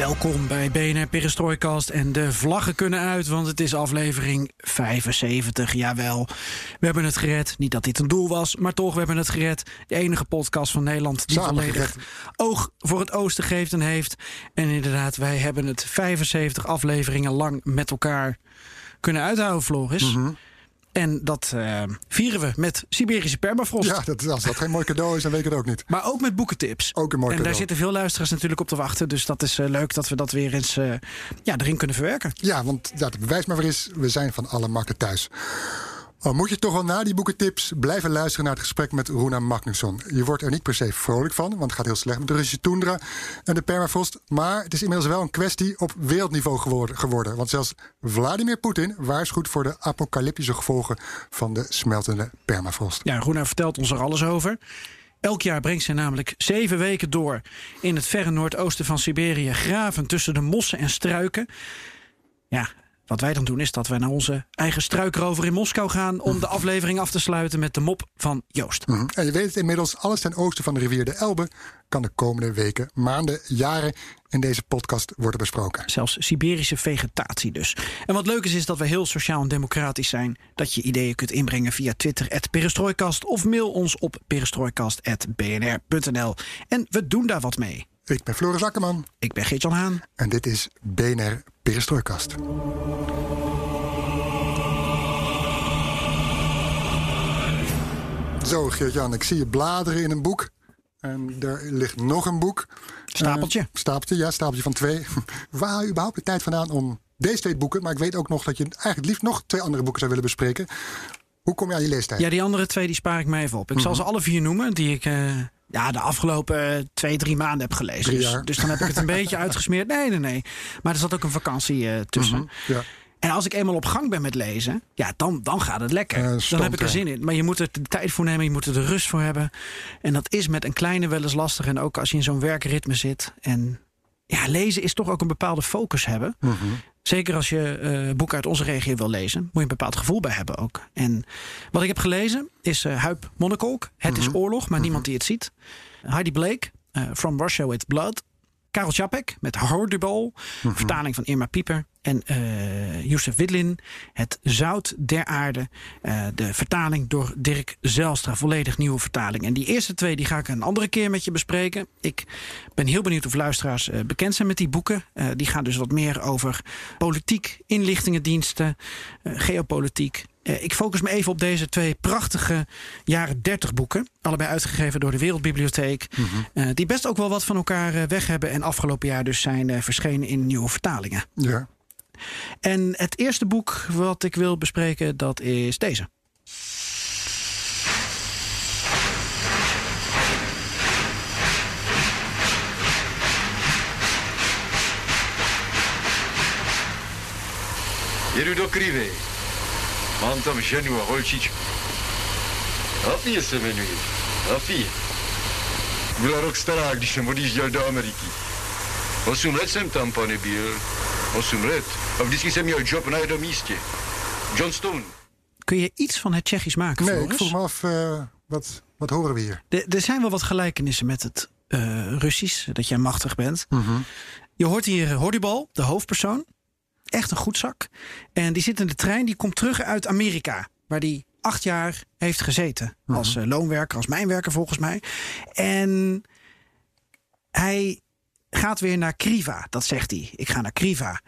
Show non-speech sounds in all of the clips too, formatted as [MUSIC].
Welkom bij BNR Perestroikast en de vlaggen kunnen uit, want het is aflevering 75. Jawel, we hebben het gered. Niet dat dit een doel was, maar toch, we hebben het gered. De enige podcast van Nederland die Samen volledig gered. oog voor het oosten geeft en heeft. En inderdaad, wij hebben het 75 afleveringen lang met elkaar kunnen uithouden, Floris. Mhm. En dat eh, vieren we met Siberische permafrost. Ja, dat, als dat geen mooi cadeau is, dan weet ik het ook niet. Maar ook met boekentips. Ook een mooi en daar zitten veel luisteraars natuurlijk op te wachten. Dus dat is eh, leuk dat we dat weer eens eh, ja, erin kunnen verwerken. Ja, want ja, het bewijs maar weer is, we zijn van alle markten thuis. Al moet je toch wel na die boekentips blijven luisteren naar het gesprek met Runa Magnusson. Je wordt er niet per se vrolijk van, want het gaat heel slecht met de Russische toendra en de permafrost. Maar het is inmiddels wel een kwestie op wereldniveau geworden. want zelfs Vladimir Poetin waarschuwt voor de apocalyptische gevolgen van de smeltende permafrost. Ja, Roena vertelt ons er alles over. Elk jaar brengt zij namelijk zeven weken door in het verre noordoosten van Siberië, graven tussen de mossen en struiken. Ja, wat wij dan doen is dat wij naar onze eigen struikrover in Moskou gaan om de aflevering af te sluiten met de mop van Joost. Mhm. En je weet het inmiddels, alles ten oosten van de rivier de Elbe kan de komende weken, maanden, jaren in deze podcast worden besproken. Zelfs Siberische vegetatie dus. En wat leuk is, is dat we heel sociaal en democratisch zijn. Dat je ideeën kunt inbrengen via Twitter, perestrooikast. Of mail ons op perestrooikast.bnr.nl. En we doen daar wat mee. Ik ben Floris Akkerman Ik ben Geert-Jan Haan. en dit is BNR Perestrooikast. Zo, Geert-Jan, ik zie je bladeren in een boek. En er ligt nog een boek. Stapeltje. Eh, stapeltje, ja, stapeltje van twee. [LAUGHS] Waar haal je überhaupt de tijd vandaan om deze twee boeken... maar ik weet ook nog dat je eigenlijk liefst nog twee andere boeken zou willen bespreken. Hoe kom je aan je leestijd? Ja, die andere twee die spaar ik mij even op. Ik zal ze alle vier noemen die ik eh, ja, de afgelopen eh, twee, drie maanden heb gelezen. Dus, dus dan heb ik het een [LAUGHS] beetje uitgesmeerd. Nee, nee, nee. Maar er zat ook een vakantie eh, tussen. Ja. En als ik eenmaal op gang ben met lezen, ja, dan, dan gaat het lekker. Dan heb ik er er. zin in. Maar je moet er de tijd voor nemen, je moet er de rust voor hebben. En dat is met een kleine wel eens lastig. En ook als je in zo'n werkritme zit. En ja, lezen is toch ook een bepaalde focus hebben. Mhm. Zeker als je eh boeken uit onze regio wil lezen, moet je een bepaald gevoel bij hebben ook. En wat ik heb gelezen is eh Huip Monnekolk. Het is oorlog, maar niemand die het ziet. Heidi Blake, eh, From Russia with Blood. Karel Čapek met Hordubal, vertaling van Irma Pieper. En eh Youssef Widlin, Het Zout der Aarde. eh, de vertaling door Dirk Zelstra, volledig nieuwe vertaling. En die eerste twee die ga ik een andere keer met je bespreken. Ik ben heel benieuwd of luisteraars eh, bekend zijn met die boeken. Die gaan dus wat meer over politiek, inlichtingendiensten, geopolitiek. Ik focus me even op deze twee prachtige jaren 30 boeken. Allebei uitgegeven door de Wereldbibliotheek. eh, die best ook wel wat van elkaar weg hebben. En afgelopen jaar dus zijn verschenen in nieuwe vertalingen. ja. En het eerste boek wat ik wil bespreken, dat is deze. Jedu do Krivy. Mám tam ženu a holčičku. Afie se jmenuje. Afie. Byla rok stará, když jsem odjížděl do Ameriky. Osm let jsem tam, pane. Osm let. A vždycky jsem měl job na jednom místě. John Stone. Kun je iets van het Tsjechisch maken, Nee, ik vroeg me af, eh, wat, wat horen we hier? Er- Er zijn wel wat gelijkenissen met het eh, Russisch, dat jij machtig bent. Je hoort hier Hordibal, de hoofdpersoon. Echt een goed zak. En die zit in de trein, die komt terug uit Amerika. Waar die acht jaar heeft gezeten. Als eh, loonwerker, als mijnwerker volgens mij. En hij gaat weer naar Kriva, dat zegt hij. Ik ga naar Kriva.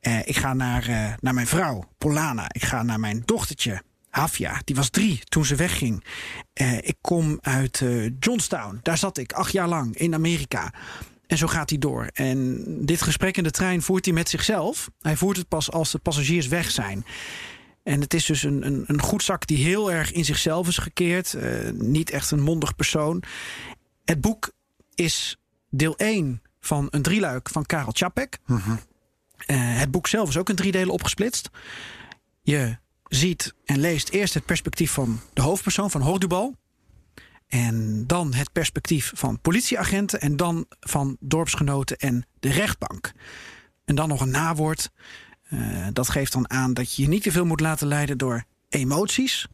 Eh, ik ga naar, eh, naar mijn vrouw, Polana. Ik ga naar mijn dochtertje, Hafja. Die was drie toen ze wegging. Eh, ik kom uit Johnstown. Daar zat ik acht jaar lang in Amerika. En zo gaat hij door. En dit gesprek in de trein voert hij met zichzelf. Hij voert het pas als de passagiers weg zijn. En het is dus een, een, een goedzak die heel erg in zichzelf is gekeerd. Niet echt een mondig persoon. Het boek is deel 1 van een drieluik van Karel Čapek. Eh, het boek zelf is ook in drie delen opgesplitst. Je ziet en leest eerst het perspectief van de hoofdpersoon, van Hordubal. En dan het perspectief van politieagenten. En dan van dorpsgenoten en de rechtbank. En dan nog een nawoord. Eh, dat geeft dan aan dat je je niet te veel moet laten leiden door emoties.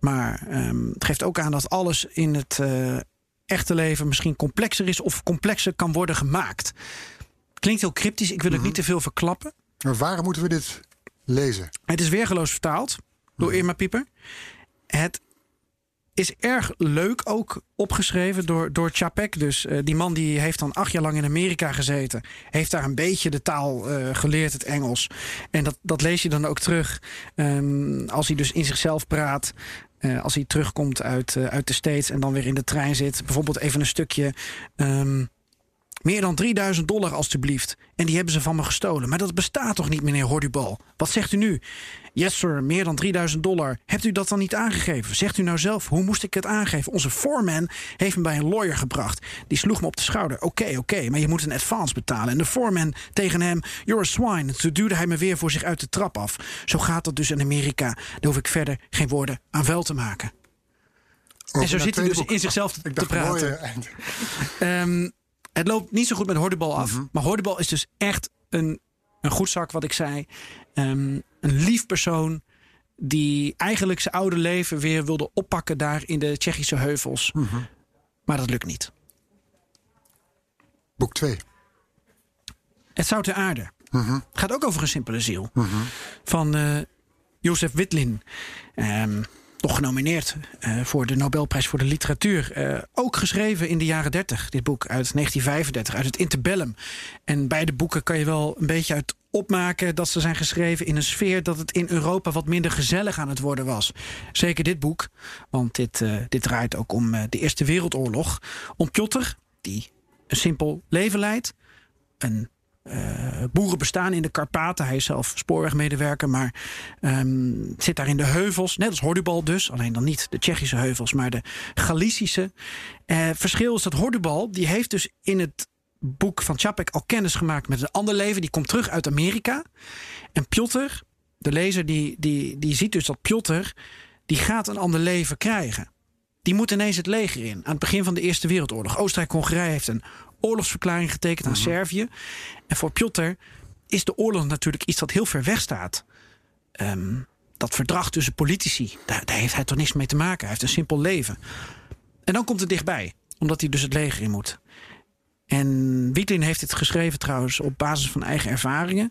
Maar ehm, het geeft ook aan dat alles in het eh, echte leven misschien complexer is of complexer kan worden gemaakt. Klinkt heel cryptisch, ik wil het niet te veel verklappen. Maar waarom moeten we dit lezen? Het is weergeloos vertaald door Irma Pieper. Het is erg leuk ook opgeschreven door, door Chapek. Dus eh, die man die heeft dan acht jaar lang in Amerika gezeten. Heeft daar een beetje de taal eh, geleerd, het Engels. En dat, dat lees je dan ook terug ehm, als hij dus in zichzelf praat. Eh, als hij terugkomt uit, eh, uit de States en dan weer in de trein zit. Bijvoorbeeld even een stukje... ehm, meer dan 3000 dollar alstublieft. En die hebben ze van me gestolen. Maar dat bestaat toch niet, meneer Hordubal? Wat zegt u nu? Yes, sir, meer dan 3000 dollar. Hebt u dat dan niet aangegeven? Zegt u nou zelf, hoe moest ik het aangeven? Onze foreman heeft me bij een lawyer gebracht. Die sloeg me op de schouder. Oké, oké, maar je moet een advance betalen. En de foreman tegen hem, you're a swine. Toen duwde hij me weer voor zich uit de trap af. Zo gaat dat dus in Amerika. Daar hoef ik verder geen woorden aan vuil te maken. Over zo zit hij dus boek. in zichzelf te- praten. Ehm, het loopt niet zo goed met Hordebal af. Mhm. Maar Hordebal is dus echt een, een goed zak, wat ik zei. Ehm, een lief persoon die eigenlijk zijn oude leven weer wilde oppakken daar in de Tsjechische heuvels. Mhm. Maar dat lukt niet. Boek 2. Het Zout der Aarde. Mhm. Gaat ook over een simpele ziel. Van eh Jozef Witlin. Ehm, nog genomineerd eh, voor de Nobelprijs voor de literatuur. Eh, ook geschreven in de jaren 30. Dit boek uit 1935, uit het interbellum. En beide boeken kan je wel een beetje uit opmaken dat ze zijn geschreven in een sfeer dat het in Europa wat minder gezellig aan het worden was. Zeker dit boek, want dit, eh, dit draait ook om de Eerste Wereldoorlog. Om Piotr, die een simpel leven leidt. Een eh, boerenbestaan in de Karpaten. Hij is zelf spoorwegmedewerker, maar ehm, zit daar in de heuvels. Net als Hordubal dus. Alleen dan niet de Tsjechische heuvels, maar de Galicische. Eh, verschil is dat Hordubal, die heeft dus in het boek van Čapek al kennis gemaakt met een ander leven. Die komt terug uit Amerika. En Piotr, de lezer, die, die, die ziet dus dat Piotr... die gaat een ander leven krijgen. Die moet ineens het leger in. Aan het begin van de Eerste Wereldoorlog. Oostenrijk-Hongarije heeft een oorlogsverklaring getekend aan Servië. En voor Piotr is de oorlog natuurlijk iets dat heel ver weg staat. Ehm, dat verdrag tussen politici, daar, daar heeft hij toch niks mee te maken. Hij heeft een simpel leven. En dan komt het dichtbij, omdat hij dus het leger in moet. En Wietlin heeft dit geschreven trouwens op basis van eigen ervaringen.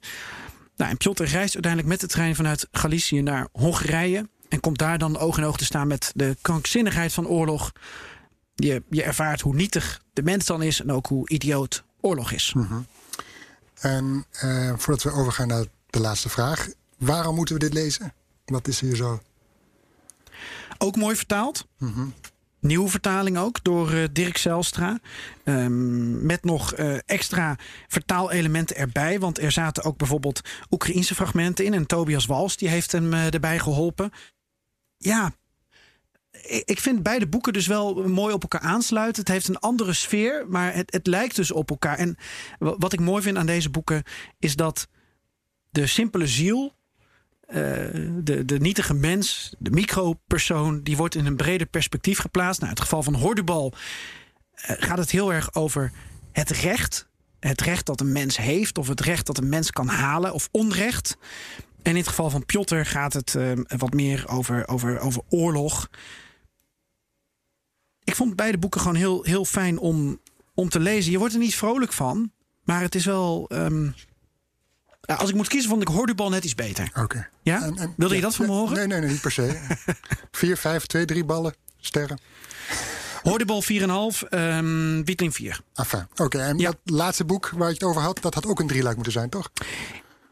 Nou, en Piotr reist uiteindelijk met de trein vanuit Galicië naar Hongarije. En komt daar dan oog in oog te staan met de krankzinnigheid van oorlog. Je, je ervaart hoe nietig de mens dan is en ook hoe idioot oorlog is. En eh, voordat we overgaan naar de laatste vraag. Waarom moeten we dit lezen? Wat is hier zo? Ook mooi vertaald. Nieuwe vertaling ook door eh, Dirk Zelstra. Ehm, met nog eh, extra vertaalelementen erbij. Want er zaten ook bijvoorbeeld Oekraïense fragmenten in. En Tobias Wals die heeft hem erbij geholpen. Ja, ik vind beide boeken dus wel mooi op elkaar aansluiten. Het heeft een andere sfeer, maar het, het lijkt dus op elkaar. En wa- wat ik mooi vind aan deze boeken is dat de simpele ziel eh, de, de nietige mens, de micropersoon, die wordt in een breder perspectief geplaatst. Nou, in het geval van Hordebal eh, gaat het heel erg over het recht. Het recht dat een mens heeft, of het recht dat een mens kan halen, of onrecht. En in het geval van Piotr gaat het eh, wat meer over, over, over oorlog. Ik vond beide boeken gewoon heel, heel fijn om, om te lezen. Je wordt er niet vrolijk van, maar het is wel. ehm, als ik moet kiezen, vond ik Hordebal net iets beter. Oké. Ja? En- en- Wilde je dat van me nee, horen? Nee, nee, nee, niet per se. [LAUGHS] Vier, vijf, twee, drie ballen, sterren. Hordebal 4,5, ehm Wietling 4. Enfin, oké. En Ja. dat laatste boek waar je het over had, dat had ook een drieluik moeten zijn, toch?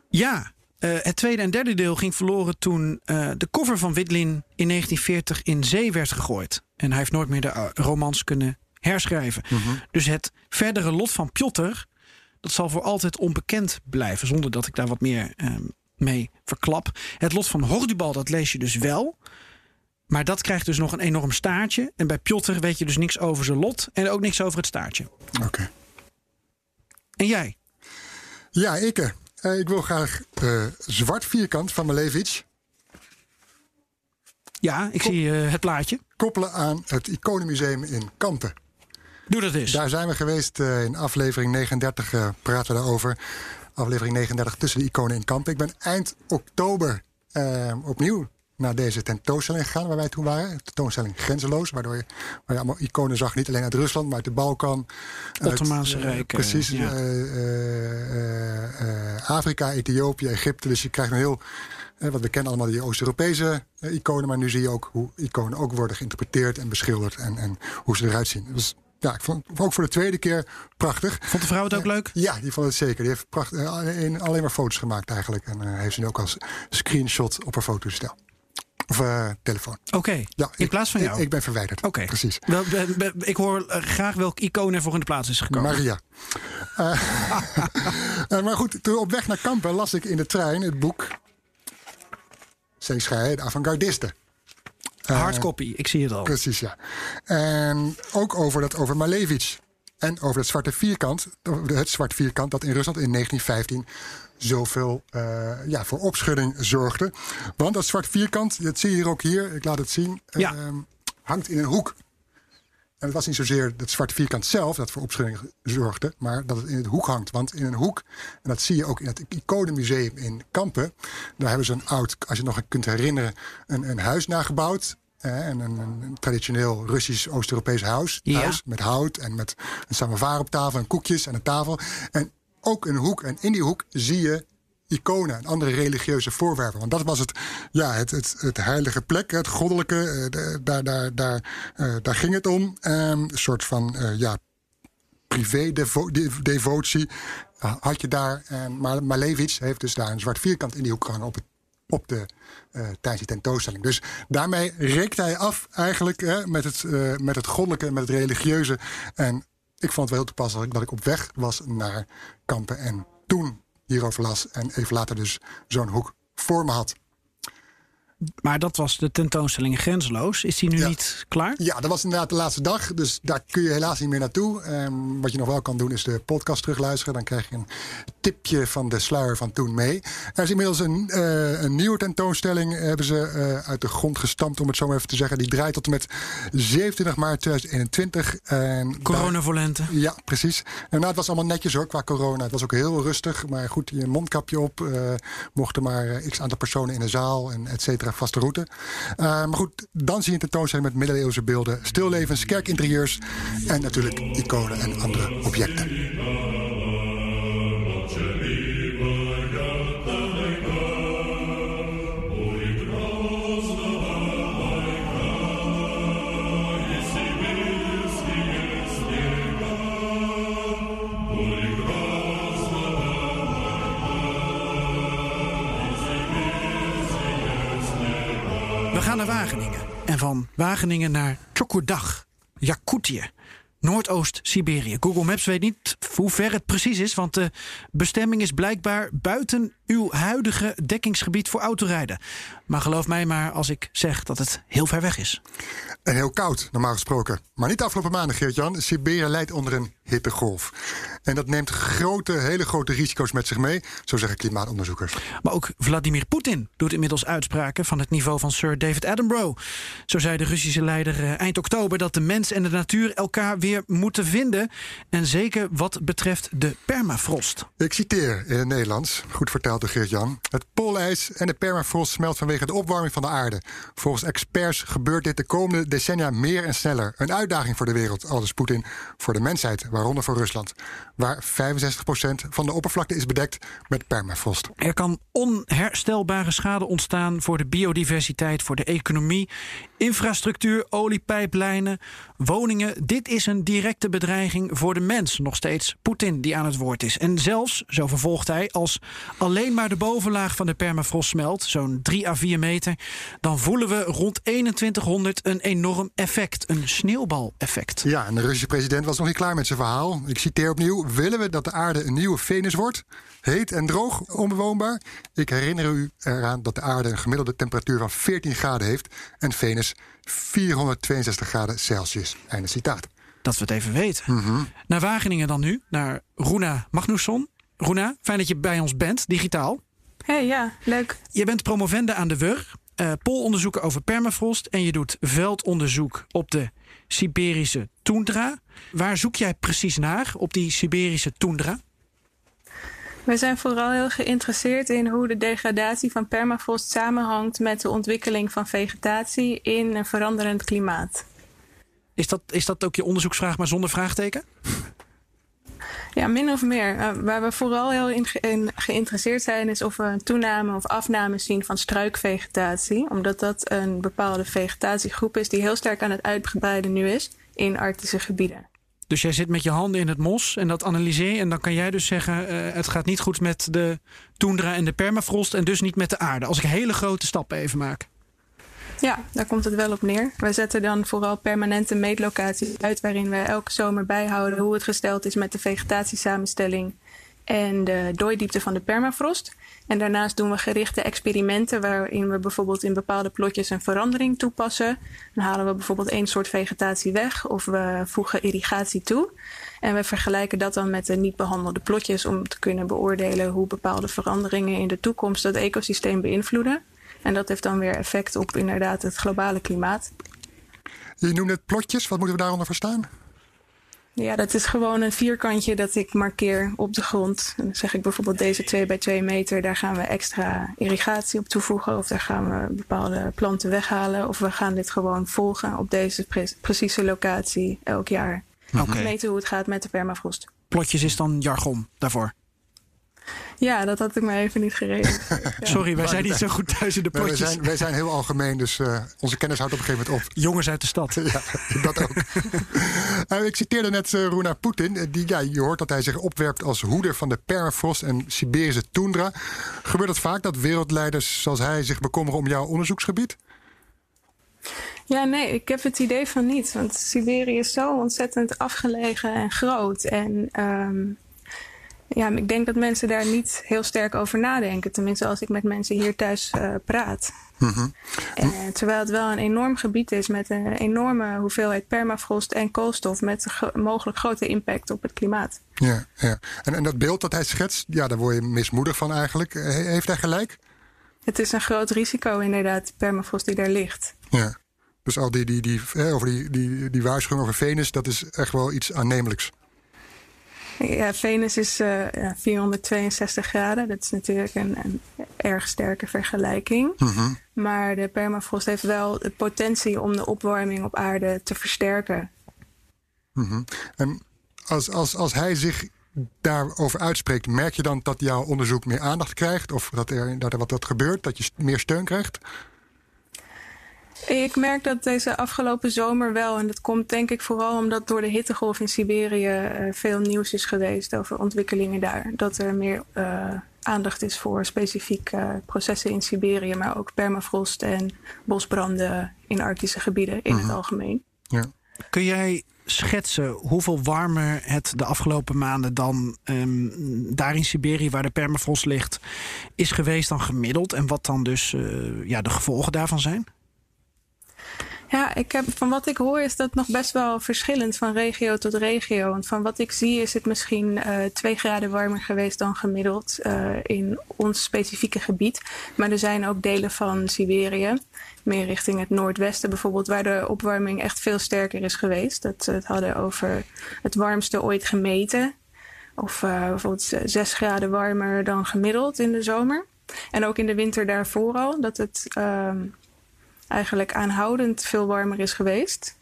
Ja, eh, het tweede en derde deel ging verloren toen eh, de cover van Witlin in 1940 in zee werd gegooid. En hij heeft nooit meer de eh, romans kunnen herschrijven. Dus het verdere lot van Piotr, dat zal voor altijd onbekend blijven. Zonder dat ik daar wat meer mee verklap. Het lot van Hordubal, dat lees je dus wel. Maar dat krijgt dus nog een enorm staartje. En bij Piotr weet je dus niks over zijn lot en ook niks over het staartje. Oké. En jij? Ja, ik. Eh, ik wil graag eh, Zwart Vierkant van Malevich Ja, ik zie eh, het plaatje. koppelen aan het Iconenmuseum in Kampen. Doe dat eens. Daar zijn we geweest in aflevering 39, eh, praten we daarover. Aflevering 39 tussen de iconen in Kampen. Ik ben eind oktober opnieuw naar deze tentoonstelling gegaan waar wij toen waren. De tentoonstelling Grenzeloos, waardoor je, waar je allemaal iconen zag. Niet alleen uit Rusland, maar uit de Balkan. uit, Ottomaanse eh, Rijk, precies. ja. eh, eh, Afrika, Ethiopië, Egypte. Dus je krijgt een heel... want we kennen allemaal die Oost-Europese iconen. Maar nu zie je ook hoe iconen ook worden geïnterpreteerd en beschilderd. En, en hoe ze eruit zien. Dus ja, ik vond ook voor de tweede keer prachtig. Vond de vrouw het ook leuk? Ja, die vond het zeker. Die heeft pracht, alleen, maar foto's gemaakt eigenlijk. En heeft ze nu ook als screenshot op haar fotostel. Of eh, telefoon. Oké, Ja, in ik- plaats van jou. Ik, ben verwijderd. Oké. Precies. Wel, be- be- ik hoor eh, graag welk icoon er voor in de plaats is gekomen. Maria. Eh, [LAUGHS] maar goed, toen op weg naar Kampen las ik in de trein het boek... Zeeschij, de avant-gardisten. Hardcopy, ik zie het al. Precies, ja. En ook over, dat, over Malevich. En over het zwarte vierkant. Het zwarte vierkant dat in Rusland in 1915 zoveel eh, ja, voor opschudding zorgde. Want dat zwarte vierkant, dat zie je hier ook hier. Ik laat het zien. Ja. ehm, hangt in een hoek. En het was niet zozeer het zwarte vierkant zelf dat voor opschudding zorgde, maar dat het in het hoek hangt. Want in een hoek, en dat zie je ook in het Iconenmuseum in Kampen, daar hebben ze een oud, als je het nog kunt herinneren, een, een huis nagebouwd. Eh, en een, een, een traditioneel Russisch Oost-Europees huis, Ja. huis met hout en met een samovar op tafel en koekjes en een tafel. En ook een hoek. En in die hoek zie je iconen en andere religieuze voorwerpen. Want dat was het, ja, het, het, het heilige plek, het goddelijke. eh, daar, daar, daar, eh, daar ging het om. Ehm, een soort van eh, ja, privé-devotie had je daar. En, maar Malevich heeft dus daar een zwart vierkant in die hoek gehangen op, op de, tijdens die tentoonstelling. Dus daarmee reekt hij af eigenlijk met, het, met het goddelijke, met het religieuze. En ik vond het wel heel toepasselijk dat ik op weg was naar Kampen en toen hierover las en even later dus zo'n hoek voor me had. Maar dat was de tentoonstelling Grenzeloos. Is die nu Ja. niet klaar? Ja, dat was inderdaad de laatste dag. Dus daar kun je helaas niet meer naartoe. Ehm, wat je nog wel kan doen is de podcast terugluisteren. Dan krijg je een tipje van de sluier van toen mee. Er is inmiddels een, eh, een nieuwe tentoonstelling. Hebben ze eh, uit de grond gestampt, om het zo maar even te zeggen. Die draait tot en met 27 maart 2021. En Corona voor lente. ja, precies. En nou, het was allemaal netjes hoor, qua corona. Het was ook heel rustig. Maar goed, je mondkapje op. eh, mochten maar eh, x aantal personen in de zaal en et cetera, vaste route. Eh, maar goed, dan zie je tentoonstelling met middeleeuwse beelden, stillevens, kerkinterieurs en natuurlijk iconen en andere objecten. We gaan naar Wageningen. En van Wageningen naar Tjokodag, Jakutië. Noordoost-Siberië. Google Maps weet niet hoe ver het precies is, want de bestemming is blijkbaar buiten uw huidige dekkingsgebied voor autorijden. Maar geloof mij maar als ik zeg dat het heel ver weg is. En heel koud, normaal gesproken. Maar niet afgelopen maanden, Geert-Jan. Siberië leidt onder een hittegolf. En dat neemt grote, hele grote risico's met zich mee, zo zeggen klimaatonderzoekers. Maar ook Vladimir Poetin doet inmiddels uitspraken van het niveau van Sir David Attenborough. Zo zei de Russische leider eh, eind oktober dat de mens en de natuur elkaar weer moeten vinden. En zeker wat betreft de permafrost. Ik citeer in het Nederlands, goed verteld door Geert-Jan. Het poolijs en de permafrost smelt vanwege de opwarming van de aarde. Volgens experts gebeurt dit de komende decennia meer en sneller. Een uitdaging voor de wereld, aldus Poetin, voor de mensheid, waaronder voor Rusland. Waar 65% van de oppervlakte is bedekt met permafrost. Er kan onherstelbare schade ontstaan voor de biodiversiteit, voor de economie, infrastructuur, oliepijplijnen, woningen. Dit is een directe bedreiging voor de mens. Nog steeds Poetin die aan het woord is. En zelfs, zo vervolgt hij, als alleen maar de bovenlaag van de permafrost smelt, zo'n 3 à 4 meter, dan voelen we rond 2100 een enorm effect, een sneeuwbaleffect. Ja, en de Russische president was nog niet klaar met zijn verhaal. Ik citeer opnieuw. Willen we dat de aarde een nieuwe Venus wordt? Heet en droog, onbewoonbaar? Ik herinner u eraan dat de aarde een gemiddelde temperatuur van 14 graden heeft... en Venus 462 graden Celsius. Einde citaat. dat we het even weten. Mhm. Naar Wageningen dan nu, naar Runa Magnusson. Runa, fijn dat je bij ons bent, digitaal. Hey, ja, leuk. Je bent promovende aan de WUR, eh polonderzoeken over permafrost... en je doet veldonderzoek op de Siberische toendra. Waar zoek jij precies naar op die Siberische toendra? We zijn vooral heel geïnteresseerd in hoe de degradatie van permafrost samenhangt met de ontwikkeling van vegetatie in een veranderend klimaat. Is dat, is dat ook je onderzoeksvraag, maar zonder vraagteken? Ja, min of meer. Eh, waar we vooral heel in, ge- in geïnteresseerd zijn, is of we een toename of afname zien van struikvegetatie. Omdat dat een bepaalde vegetatiegroep is die heel sterk aan het uitbreiden nu is in arctische gebieden. Dus jij zit met je handen in het mos en dat analyseer. En dan kan jij dus zeggen: eh, het gaat niet goed met de toendra en de permafrost. En dus niet met de aarde. Als ik hele grote stappen even maak. Ja, daar komt het wel op neer. Wij zetten dan vooral permanente meetlocaties uit waarin we elke zomer bijhouden hoe het gesteld is met de vegetatiesamenstelling en de dooidiepte van de permafrost. En daarnaast doen we gerichte experimenten waarin we bijvoorbeeld in bepaalde plotjes een verandering toepassen. Dan halen we bijvoorbeeld één soort vegetatie weg of we voegen irrigatie toe. En we vergelijken dat dan met de niet behandelde plotjes om te kunnen beoordelen hoe bepaalde veranderingen in de toekomst het ecosysteem beïnvloeden. En dat heeft dan weer effect op inderdaad het globale klimaat. Je noemde het plotjes. Wat moeten we daaronder verstaan? Ja, dat is gewoon een vierkantje dat ik markeer op de grond. En dan zeg ik bijvoorbeeld deze 2 bij 2 meter, daar gaan we extra irrigatie op toevoegen. Of daar gaan we bepaalde planten weghalen. Of we gaan dit gewoon volgen op deze pre- precieze locatie elk jaar. Oké. Meten hoe het gaat met de permafrost. Plotjes is dan jargon daarvoor. Ja, dat had ik me even niet. [LAUGHS] Ja. Sorry, wij zijn niet zo goed thuis in de Nee, wij, zijn, wij zijn heel algemeen, dus eh, onze kennis houdt op een gegeven moment op. Jongens uit de stad. [LAUGHS] Ja, dat ook. [LAUGHS] Eh, ik citeerde net uh, Runa Poetin. eh, Die, ja, je hoort dat hij zich opwerpt als hoeder van de permafrost en Siberische toendra. Gebeurt het vaak dat wereldleiders zoals hij zich bekommeren om jouw onderzoeksgebied? Ja, nee, ik heb het idee van niet. Want Siberië is zo ontzettend afgelegen en groot. En ehm, ja, ik denk dat mensen daar niet heel sterk over nadenken. Tenminste, als ik met mensen hier thuis eh, praat. En, terwijl het wel een enorm gebied is met een enorme hoeveelheid permafrost en koolstof. Met mogelijk grote impact op het klimaat. Ja, ja. En, en dat beeld dat hij schetst, ja, daar word je mismoedig van eigenlijk. Eh, he- heeft hij gelijk? Het is een groot risico, inderdaad, de permafrost die daar ligt. Ja. Dus al die, die, die, eh, over die, die, die waarschuwing over Venus, dat is echt wel iets aannemelijks. Ja, Venus is eh, ja, 462 graden. Dat is natuurlijk een, een erg sterke vergelijking. Maar de permafrost heeft wel de potentie om de opwarming op aarde te versterken. En als, als, als hij zich daarover uitspreekt, merk je dan dat jouw onderzoek meer aandacht krijgt? Of dat er, dat er wat dat gebeurt, dat je meer steun krijgt? Ik merk dat deze afgelopen zomer wel, en dat komt denk ik vooral omdat door de hittegolf in Siberië eh, veel nieuws is geweest over ontwikkelingen daar. Dat er meer eh, aandacht is voor specifiek eh, processen in Siberië, maar ook permafrost en bosbranden in arctische gebieden in het algemeen. Ja. Kun jij schetsen hoeveel warmer het de afgelopen maanden dan ehm, daar in Siberië, waar de permafrost ligt, is geweest dan gemiddeld? En wat dan dus ja, de gevolgen daarvan zijn? Ja, ik heb, van wat ik hoor is dat nog best wel verschillend van regio tot regio. Want van wat ik zie is het misschien eh twee graden warmer geweest dan gemiddeld eh, in ons specifieke gebied. Maar er zijn ook delen van Siberië, meer richting het noordwesten bijvoorbeeld, waar de opwarming echt veel sterker is geweest. Dat ze het hadden over het warmste ooit gemeten. Of eh, bijvoorbeeld zes graden warmer dan gemiddeld in de zomer. En ook in de winter daarvoor al, dat het ehm, eigenlijk aanhoudend veel warmer is geweest.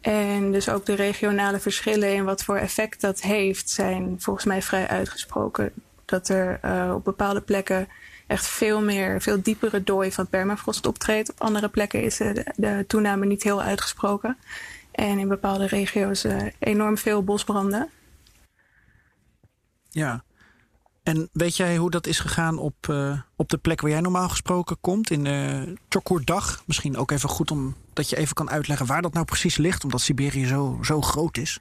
En dus ook de regionale verschillen in wat voor effect dat heeft, zijn volgens mij vrij uitgesproken. Dat er eh, op bepaalde plekken echt veel meer, veel diepere dooi van permafrost optreedt. Op andere plekken is de, toename niet heel uitgesproken. En in bepaalde regio's eh, enorm veel bosbranden. Ja. En weet jij hoe dat is gegaan op, eh, op de plek waar jij normaal gesproken komt? In de Chokurdag. Misschien ook even goed om dat je even kan uitleggen waar dat nou precies ligt. Omdat Siberië zo, zo groot is.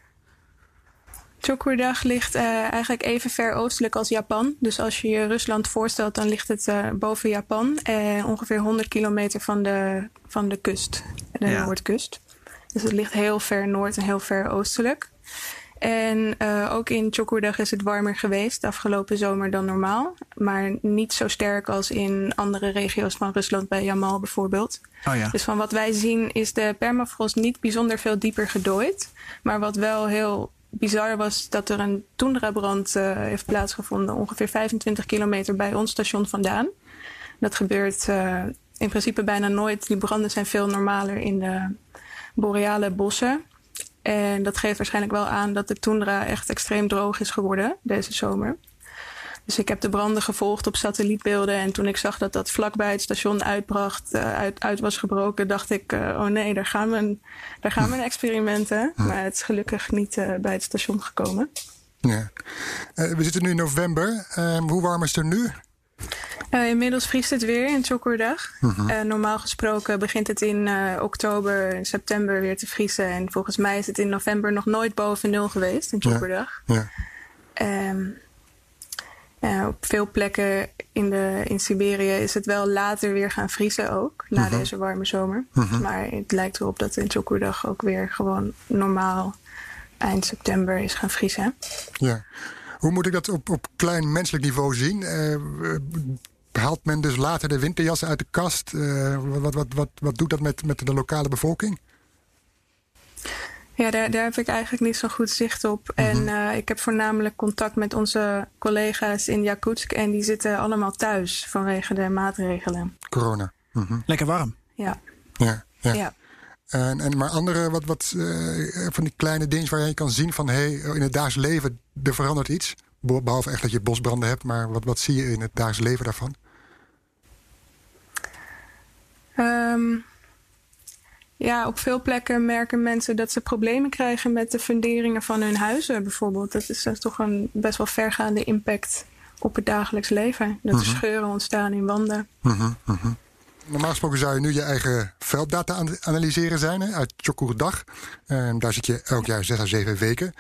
Chokurdag ligt eh, eigenlijk even ver oostelijk als Japan. Dus als je je Rusland voorstelt, dan ligt het eh, boven Japan. Ongeveer 100 kilometer van de, van de kust, de Ja. noordkust. Dus het ligt heel ver noord en heel ver oostelijk. En uh, ook in Tjokoerdag is het warmer geweest afgelopen zomer dan normaal. Maar niet zo sterk als in andere regio's van Rusland, bij Jamal bijvoorbeeld. Oh ja. Dus van wat wij zien is de permafrost niet bijzonder veel dieper gedooid. Maar wat wel heel bizar was dat er een toendrabrand uh, heeft plaatsgevonden, ongeveer 25 kilometer bij ons station vandaan. Dat gebeurt uh, in principe bijna nooit. Die branden zijn veel normaler in de boreale bossen. En dat geeft waarschijnlijk wel aan dat de toendra echt extreem droog is geworden deze zomer. Dus ik heb de branden gevolgd op satellietbeelden. En toen ik zag dat dat vlakbij het station uitbracht, uh, uit, uit was gebroken, dacht ik: uh, oh nee, daar gaan, mijn, daar gaan mijn experimenten. Maar het is gelukkig niet uh, bij het station gekomen. Ja. we zitten nu in november. Ehm, hoe warm is het er nu? Uh, inmiddels vriest het weer in Tjokordag. Uh, normaal gesproken begint het in uh, oktober, september weer te vriezen. En volgens mij is het in november nog nooit boven nul geweest in Tjokordag. Ja. Um, op veel plekken in, de, in Siberië is het wel later weer gaan vriezen ook. Na Mhm. deze warme zomer. Maar het lijkt erop dat in Tjokordag ook weer gewoon normaal eind september is gaan vriezen. Ja. Hoe moet ik dat op, op klein menselijk niveau zien? Haalt men dus later de winterjassen uit de kast? Uh, wat, wat, wat, wat doet dat met, met de lokale bevolking? Ja, daar, daar heb ik eigenlijk niet zo goed zicht op. Mm -hmm. En uh, ik heb voornamelijk contact met onze collega's in Yakutsk. En die zitten allemaal thuis vanwege de maatregelen. Corona. Mm -hmm. Lekker warm. Ja. Ja. ja. ja. En, en, maar andere wat, wat, uh, van die kleine dingen waar je kan zien van... hé, hey, in het dagelijks leven, er verandert iets. Behalve echt dat je bosbranden hebt. Maar wat, wat zie je in het dagelijks leven daarvan? Um, ja, op veel plekken merken mensen dat ze problemen krijgen met de funderingen van hun huizen bijvoorbeeld. Dat is, dat is toch een best wel vergaande impact op het dagelijks leven. Dat Mhm. er scheuren ontstaan in wanden. Uh -huh, uh -huh. Normaal gesproken zou je nu je eigen velddata aan analyseren zijn hè, uit Tjokoerdag. En daar zit je elk jaar zes à zeven weken.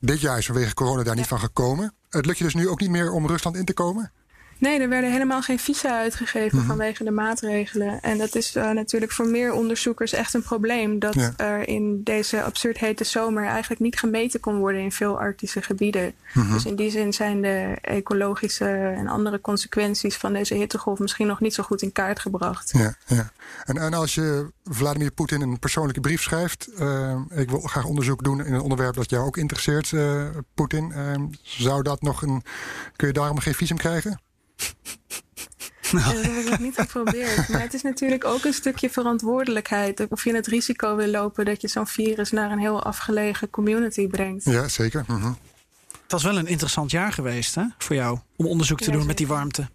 Dit jaar is vanwege corona daar niet van gekomen. Het lukt je dus nu ook niet meer om Rusland in te komen? Nee, er werden helemaal geen visa uitgegeven Mhm. vanwege de maatregelen. En dat is uh, natuurlijk voor meer onderzoekers echt een probleem. Dat Ja. er in deze absurd hete zomer eigenlijk niet gemeten kon worden in veel Arctische gebieden. Mhm. Dus in die zin zijn de ecologische en andere consequenties van deze hittegolf misschien nog niet zo goed in kaart gebracht. Ja, ja. En, en als je Vladimir Poetin een persoonlijke brief schrijft... Uh, ik wil graag onderzoek doen in een onderwerp dat jou ook interesseert, uh, Poetin. Zou dat nog een... Kun je daarom geen visum krijgen? [LAUGHS] Ja, dat heb ik niet geprobeerd. Maar het is natuurlijk ook een stukje verantwoordelijkheid. Of je het risico wil lopen dat je zo'n virus naar een heel afgelegen community brengt. Ja, zeker. -huh. Het was wel een interessant jaar geweest hè, voor jou om onderzoek te Ja, doen zeker. met die warmte.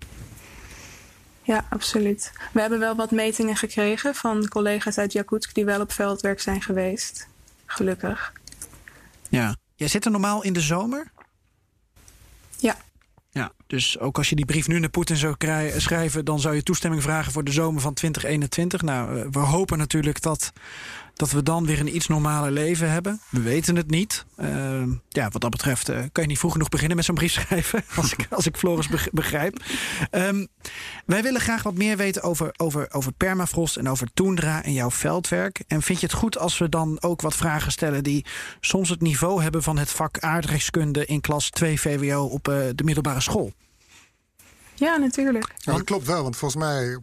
Ja, absoluut. We hebben wel wat metingen gekregen van collega's uit Yakutsk die wel op veldwerk zijn geweest. Gelukkig. Ja. Jij zit er normaal in de zomer? Ja. Ja, dus ook als je die brief nu naar Poetin zou schrijven, dan zou je toestemming vragen voor de zomer van 2021. Nou, uh, we hopen natuurlijk dat, dat we dan weer een iets normaler leven hebben. We weten het niet. Uh, ja, wat dat betreft uh, kan je niet vroeg genoeg beginnen met zo'n brief [LAUGHS] schrijven, als ik, als ik Floris begrijp. Um, wij willen graag wat meer weten over, over, over permafrost en over toendra en jouw veldwerk. En vind je het goed als we dan ook wat vragen stellen die soms het niveau hebben van het vak aardrijkskunde in klas 2 VWO op uh, de middelbare school? Ja, natuurlijk. Ja, dat klopt wel, want volgens mij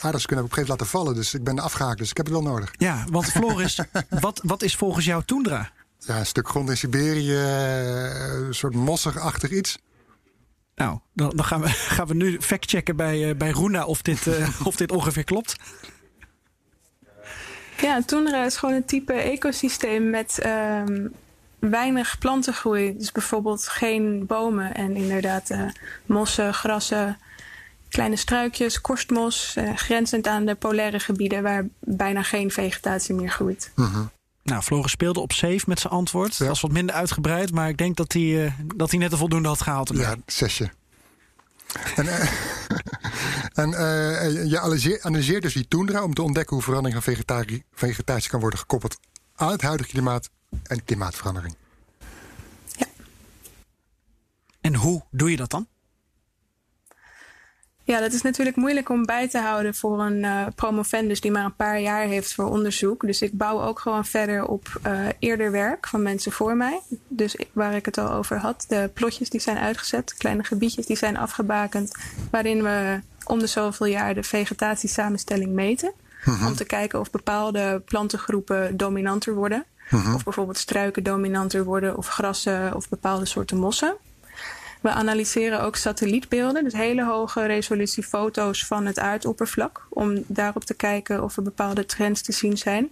heb ik op een gegeven moment laten vallen. Dus ik ben afgehaakt, dus ik heb het wel nodig. Ja, want Floris, [LAUGHS] wat, wat is volgens jou toendra? Ja, een stuk grond in Siberië, een soort mossig-achtig iets. Nou, dan, dan, gaan, we, [LAUGHS] gaan we nu factchecken bij, uh, bij Roena of dit, uh, of dit ongeveer klopt. Ja, toendra is gewoon een type ecosysteem met um, weinig plantengroei. Dus bijvoorbeeld geen bomen en inderdaad uh, mossen, grassen, kleine struikjes, korstmos, uh, grenzend aan de polaire gebieden waar bijna geen vegetatie meer groeit. Uh -huh. Nou, Floris speelde op safe met zijn antwoord. Ja. Dat was wat minder uitgebreid, maar ik denk dat hij, uh, dat hij net een voldoende had gehaald. Ja, zesje. En, uh, [LAUGHS] en uh, je analyseert dus die toendra om te ontdekken hoe verandering van vegetatie, vegetatie kan worden gekoppeld aan het huidige klimaat en klimaatverandering. Ja. En hoe doe je dat dan? Ja, dat is natuurlijk moeilijk om bij te houden voor een uh, promovendus die maar een paar jaar heeft voor onderzoek. Dus ik bouw ook gewoon verder op uh, eerder werk van mensen voor mij. Dus waar ik het al over had, de plotjes die zijn uitgezet, kleine gebiedjes die zijn afgebakend, waarin we om de zoveel jaar de vegetatiesamenstelling meten. Om te kijken of bepaalde plantengroepen dominanter worden. Of bijvoorbeeld struiken dominanter worden, of grassen of bepaalde soorten mossen. We analyseren ook satellietbeelden, dus hele hoge resolutie foto's van het aardoppervlak, om daarop te kijken of er bepaalde trends te zien zijn.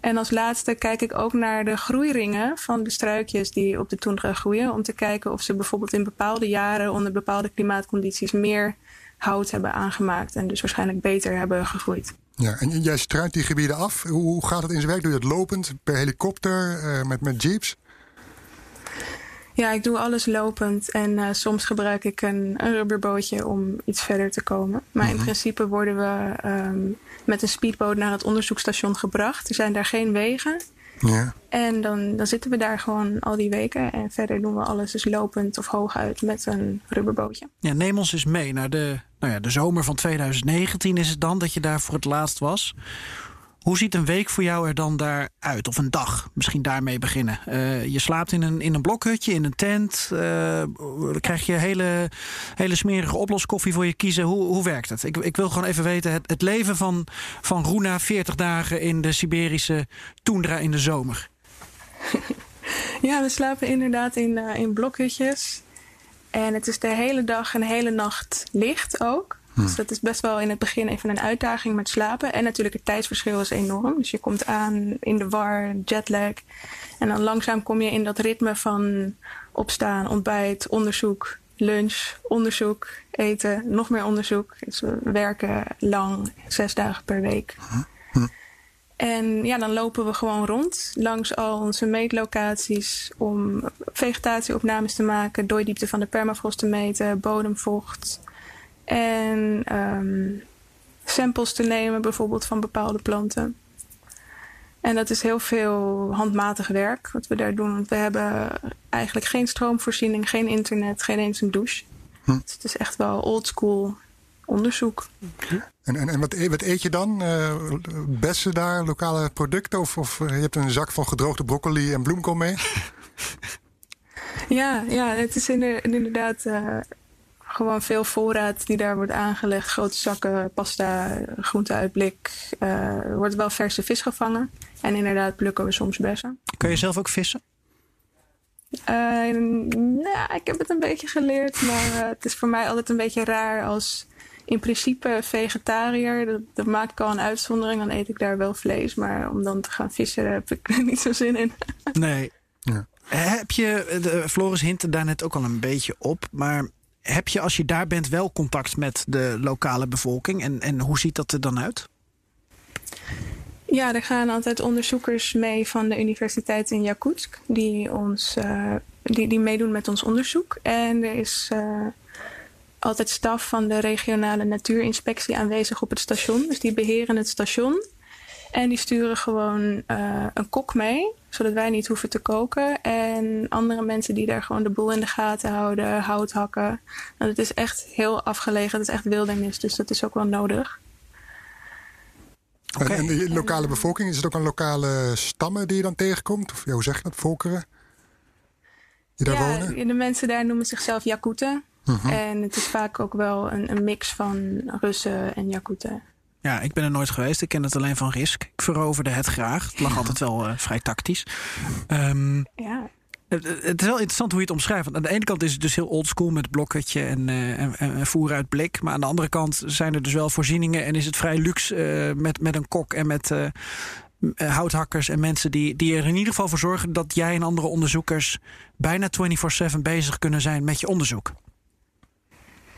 En als laatste kijk ik ook naar de groeiringen van de struikjes die op de toendra groeien, om te kijken of ze bijvoorbeeld in bepaalde jaren onder bepaalde klimaatcondities meer hout hebben aangemaakt en dus waarschijnlijk beter hebben gegroeid. Ja, en jij struint die gebieden af. Hoe gaat het in zijn werk? Doe je dat lopend, per helikopter, uh, met, met jeeps? Ja, ik doe alles lopend en uh, soms gebruik ik een, een, rubberbootje om iets verder te komen. Maar in principe worden we um, met een speedboot naar het onderzoekstation gebracht. Er zijn daar geen wegen. Ja. En dan, dan zitten we daar gewoon al die weken. En verder doen we alles dus lopend of hooguit met een rubberbootje. Ja, neem ons eens mee naar de, nou ja, de zomer van 2019 is het dan dat je daar voor het laatst was. Hoe ziet een week voor jou er dan daar uit? Of een dag? Misschien daarmee beginnen. Uh, je slaapt in een, in een blokhutje, in een tent. Dan krijg je hele, hele smerige oploskoffie voor je kiezen. Hoe, hoe werkt het? Ik, ik wil gewoon even weten, het, het leven van, van Roena 40 dagen in de Siberische toendra in de zomer. [LAUGHS] Ja, we slapen inderdaad in, uh, in blokhutjes. En het is de hele dag en hele nacht licht ook. Dus hm. dat is best wel in het begin even een uitdaging met slapen. En natuurlijk het tijdsverschil is enorm. Dus je komt aan in de war, jetlag. En dan langzaam kom je in dat ritme van opstaan, ontbijt, onderzoek, lunch, onderzoek, eten, nog meer onderzoek. Dus we werken lang, zes dagen per week. En ja, dan lopen we gewoon rond langs al onze meetlocaties om vegetatieopnames te maken, dooidiepte van de permafrost te meten, bodemvocht, en um, samples te nemen, bijvoorbeeld van bepaalde planten. En dat is heel veel handmatig werk wat we daar doen. Want we hebben eigenlijk geen stroomvoorziening, geen internet, geen eens een douche. Hm. Dus het is echt wel oldschool onderzoek. En, en, en wat, wat, eet je dan? Uh, bessen daar, lokale producten? Of, of je hebt een zak van gedroogde broccoli en bloemkool mee? [LAUGHS] ja, ja, het is inderdaad uh, gewoon veel voorraad die daar wordt aangelegd. Grote zakken pasta, groente uit blik. Uh, er wordt wel verse vis gevangen. En inderdaad plukken we soms bessen. Kun je zelf ook vissen? Uh, nou, ik heb het een beetje geleerd. Maar uh, het is voor mij altijd een beetje raar als in principe vegetariër. Dat, dat maak ik al een uitzondering. Dan eet ik daar wel vlees. Maar om dan te gaan vissen heb ik er [LAUGHS] niet zo zin in. nee. Ja. Heb je, de, Floris hint daar net ook al een beetje op. Maar heb je als je daar bent wel contact met de lokale bevolking? En, en hoe ziet dat er dan uit? Ja, er gaan altijd onderzoekers mee van de universiteit in Yakutsk die, ons, uh, die, die meedoen met ons onderzoek. En er is uh, altijd staf van de regionale natuurinspectie aanwezig op het station. Dus die beheren het station. En die sturen gewoon uh, een kok mee, zodat wij niet hoeven te koken. En andere mensen die daar gewoon de boel in de gaten houden, hout hakken. Nou, het is echt heel afgelegen, het is echt wildernis, dus dat is ook wel nodig. Okay. En, de lokale bevolking, is het ook een lokale stammen die je dan tegenkomt? Of hoe zeg je dat, volkeren? Die daar ja, wonen? de mensen daar noemen zichzelf Jakuten. Uh mhm. -huh. En het is vaak ook wel een, een mix van Russen en Jakuten. Ja, ik ben er nooit geweest. Ik ken het alleen van Risk. Ik veroverde het graag. Het lag altijd wel uh, vrij tactisch. Um, ja. Het, is wel interessant hoe je het omschrijft. Want aan de ene kant is het dus heel oldschool met blokketje en, uh, en, en voer uit blik. Maar aan de andere kant zijn er dus wel voorzieningen en is het vrij luxe uh, met, met een kok en met houthakkers en mensen die, die er in ieder geval voor zorgen dat jij en andere onderzoekers bijna 24/7 bezig kunnen zijn met je onderzoek.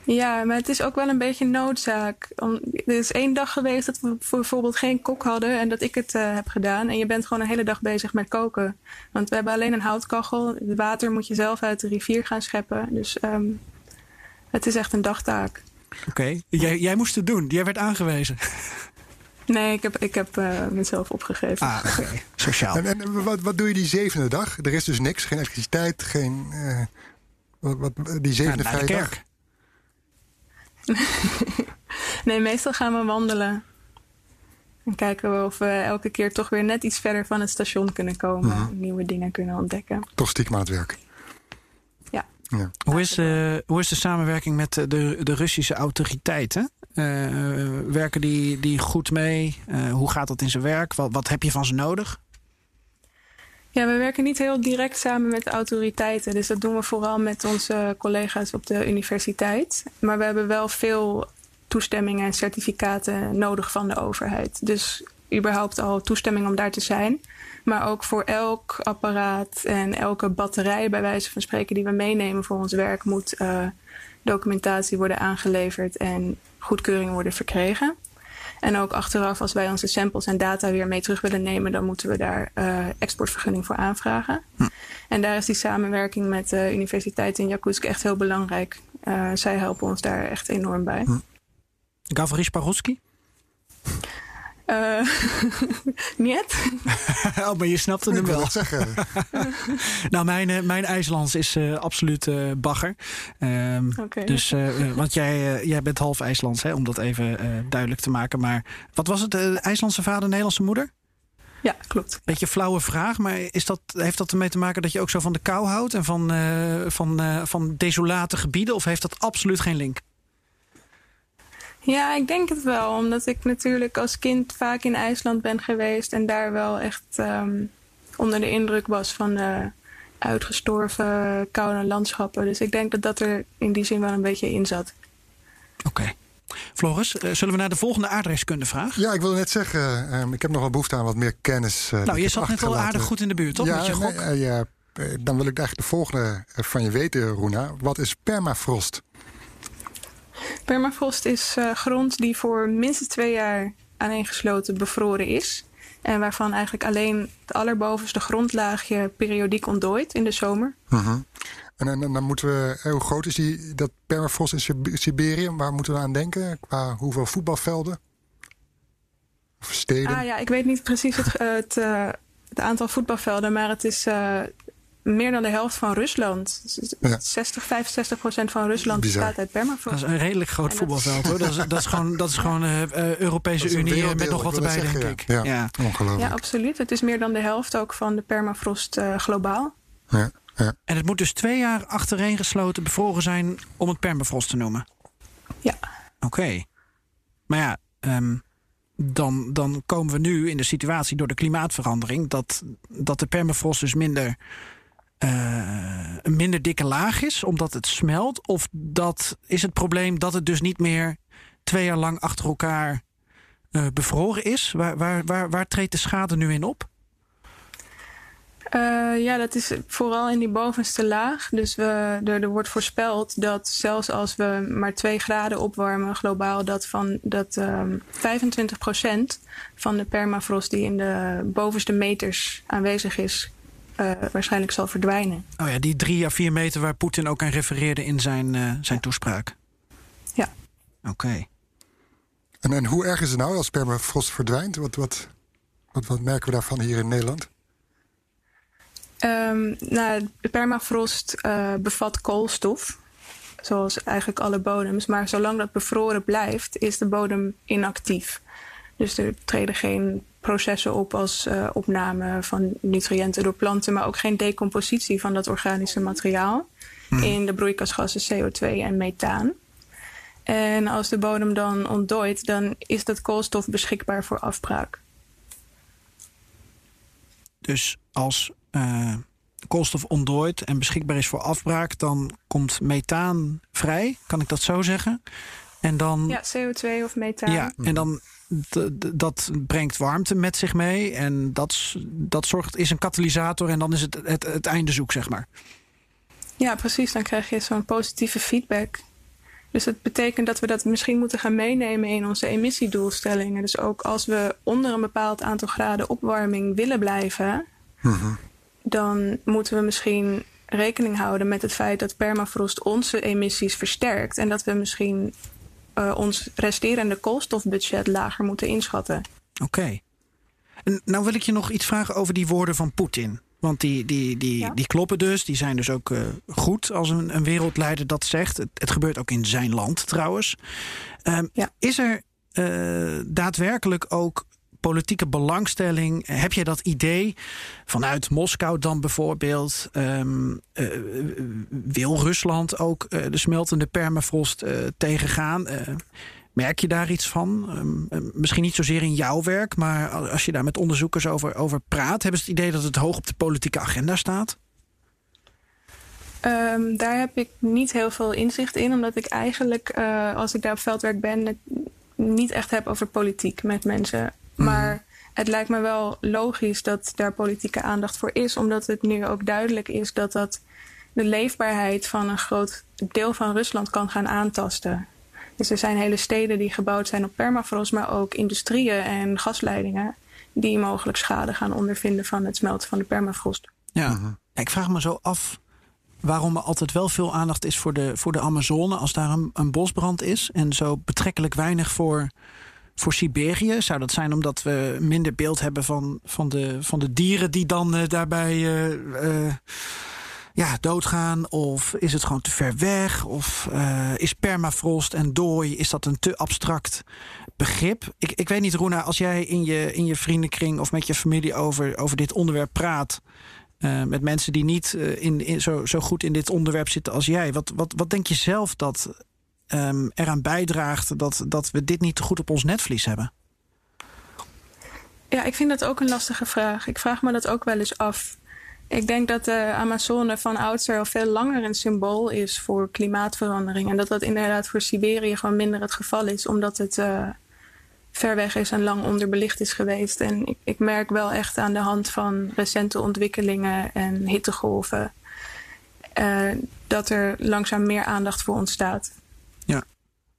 Ja, maar het is ook wel een beetje noodzaak. Om, er is één dag geweest dat we bijvoorbeeld geen kok hadden en dat ik het uh, heb gedaan. En je bent gewoon een hele dag bezig met koken. Want we hebben alleen een houtkachel. Het water moet je zelf uit de rivier gaan scheppen. Dus um, het is echt een dagtaak. Oké, okay. jij, jij moest het doen. Jij werd aangewezen. Nee, ik heb, ik heb uh, mezelf opgegeven. Ah, oké. Okay. Sociaal. En, en, wat, wat doe je die zevende dag? Er is dus niks, geen elektriciteit, geen... Uh, wat, wat, die zevende ja, vrijdag? [LAUGHS] nee, meestal gaan we wandelen. En kijken we of we elke keer toch weer net iets verder van het station kunnen komen. Mhm. Nieuwe dingen kunnen ontdekken. Toch stiekem aan het werk. Ja. Ja. Hoe is, de, hoe is de samenwerking met de, de, de Russische autoriteiten? Eh, werken die, die goed mee? Eh, hoe gaat dat in zijn werk? Wat, wat heb je van ze nodig? Ja, we werken niet heel direct samen met de autoriteiten. Dus dat doen we vooral met onze collega's op de universiteit. Maar we hebben wel veel toestemmingen en certificaten nodig van de overheid. Dus überhaupt al toestemming om daar te zijn. Maar ook voor elk apparaat en elke batterij, bij wijze van spreken, die we meenemen voor ons werk, moet uh, documentatie worden aangeleverd en goedkeuring worden verkregen. En ook achteraf, als wij onze samples en data weer mee terug willen nemen, dan moeten we daar uh, exportvergunning voor aanvragen. Hm. En daar is die samenwerking met de Universiteit in Jakutsk echt heel belangrijk. Uh, zij helpen ons daar echt enorm bij. Hm. Gavrish? Uh, [LAUGHS] niet. [LAUGHS] oh, maar je snapte hem wel. zeggen. [LAUGHS] nou, mijn, uh, mijn IJslands is uh, absoluut bagger. Um, okay. Dus, want jij, jij bent half IJslands, hè, om dat even duidelijk te maken. Maar wat was het? IJslandse vader, Nederlandse moeder? Ja, klopt. Beetje flauwe vraag, maar is dat, heeft dat ermee te maken dat je ook zo van de kou houdt en van, van, van desolate gebieden? Of heeft dat absoluut geen link? Ja, ik denk het wel. Omdat ik natuurlijk als kind vaak in IJsland ben geweest. En daar wel echt um, onder de indruk was van de uitgestorven koude landschappen. Dus ik denk dat dat er in die zin wel een beetje in zat. Oké. Okay. Floris, uh, zullen we naar de volgende aardrijkskundevraag? Ja, ik wilde net zeggen, um, ik heb nog wel behoefte aan wat meer kennis. Uh, nou, je zat net al aardig goed in de buurt, toch? Ja, Met je gok? Nee, uh, ja, dan wil ik eigenlijk de volgende van je weten, Roena. Wat is permafrost? Permafrost is uh, grond die voor minstens twee jaar aaneengesloten bevroren is. En waarvan eigenlijk alleen het allerbovenste grondlaagje periodiek ontdooit in de zomer. Uh -huh. En, en, en, dan moeten we, hoe groot is die, dat permafrost in Siberië? Waar moeten we aan denken? Qua hoeveel voetbalvelden? Of steden? Ah ja, ik weet niet precies het, het, uh, het aantal voetbalvelden, maar het is meer dan de helft van Rusland. Ja. 60, 65 procent van Rusland Bizar. bestaat uit permafrost. Dat is een redelijk groot voetbalveld hoor. Dat is, dat is gewoon, dat is gewoon uh, Europese Dat is een Unie werelddeel, met nog wat erbij, denk ik. ja. Ja, ongelooflijk. Ja, absoluut. Het is meer dan de helft ook van de permafrost uh, globaal. Ja, ja. En het moet dus twee jaar achtereen gesloten bevroren zijn om het permafrost te noemen? Ja. Oké. Okay. Maar ja, um, dan, dan komen we nu in de situatie door de klimaatverandering... dat, dat de permafrost dus minder een minder dikke laag is, omdat het smelt? Of dat is het probleem dat het dus niet meer twee jaar lang achter elkaar uh, bevroren is? Waar, waar, waar, waar treedt de schade nu in op? Uh, ja, dat is vooral in die bovenste laag. Dus we, er, wordt voorspeld dat zelfs als we maar 2 graden opwarmen globaal, dat, van, dat um, 25% van de permafrost die in de bovenste meters aanwezig is, uh, waarschijnlijk zal verdwijnen. Oh ja, die drie à vier meter waar Poetin ook aan refereerde in zijn, uh, zijn toespraak. Ja. Oké. Okay. En, en hoe erg is het nou als permafrost verdwijnt? Wat, wat, wat, wat merken we daarvan hier in Nederland? Um, nou, de permafrost uh, bevat koolstof, zoals eigenlijk alle bodems. Maar zolang dat bevroren blijft, is de bodem inactief. Dus er treden geen processen op als uh, opname van nutriënten door planten, maar ook geen decompositie van dat organische materiaal hmm. in de broeikasgassen CO2 en methaan. En als de bodem dan ontdooit, dan is dat koolstof beschikbaar voor afbraak. Dus als uh, koolstof ontdooit en beschikbaar is voor afbraak, dan komt methaan vrij, kan ik dat zo zeggen? En dan, ja, CO2 of methaan. Ja, en dan dat brengt warmte met zich mee en dat, dat zorgt, is een katalysator en dan is het, het, het einde zoek, zeg maar. Ja, precies. Dan krijg je zo'n positieve feedback. Dus dat betekent dat we dat misschien moeten gaan meenemen in onze emissiedoelstellingen. Dus ook als we onder een bepaald aantal graden opwarming willen blijven, mm-hmm. dan moeten we misschien rekening houden met het feit dat permafrost onze emissies versterkt. En dat we misschien uh, ons resterende koolstofbudget lager moeten inschatten. Oké. Okay. Nou wil ik je nog iets vragen over die woorden van Poetin. Want die, die, die, Ja. die kloppen dus. Die zijn dus ook eh, goed als een, een wereldleider dat zegt. Het, het gebeurt ook in zijn land trouwens. Ehm, Ja. Is er eh, daadwerkelijk ook politieke belangstelling? Heb je dat idee vanuit Moskou dan bijvoorbeeld? ehm, eh, wil Rusland ook eh, de smeltende permafrost eh, tegengaan? Merk je daar iets van? Ehm, eh, misschien niet zozeer in jouw werk, maar als je daar met onderzoekers over, over praat, hebben ze het idee dat het hoog op de politieke agenda staat? Ehm, daar heb ik niet heel veel inzicht in, omdat ik eigenlijk, als ik daar op veldwerk ben, niet echt heb over politiek met mensen. Maar het lijkt me wel logisch dat daar politieke aandacht voor is, omdat het nu ook duidelijk is dat dat de leefbaarheid van een groot deel van Rusland kan gaan aantasten. Dus er zijn hele steden die gebouwd zijn op permafrost, maar ook industrieën en gasleidingen die mogelijk schade gaan ondervinden van het smelten van de permafrost. Ja. Ja, Ik vraag me zo af waarom er altijd wel veel aandacht is voor de, voor de Amazone als daar een bosbrand is. En zo betrekkelijk weinig voor, voor Siberië. Zou dat zijn omdat we minder beeld hebben van, van, de, van de dieren die dan eh, daarbij eh, eh, ja, doodgaan? Of is het gewoon te ver weg? Of is permafrost en dooi, is dat een te abstract begrip? Ik, ik weet niet, Roena, als jij in je, in je vriendenkring of met je familie over, over dit onderwerp praat... Met mensen die niet in, in, zo, zo goed in dit onderwerp zitten als jij. Wat, wat, wat denk je zelf dat ehm, eraan bijdraagt dat, dat we dit niet goed op ons netvlies hebben? Ja, ik vind dat ook een lastige vraag. Ik vraag me dat ook wel eens af. Ik denk dat de Amazone van oudsher al veel langer een symbool is voor klimaatverandering. En dat dat inderdaad voor Siberië gewoon minder het geval is, omdat het eh, ver weg is en lang onderbelicht is geweest. En ik, ik merk wel echt aan de hand van recente ontwikkelingen en hittegolven eh, dat er langzaam meer aandacht voor ontstaat.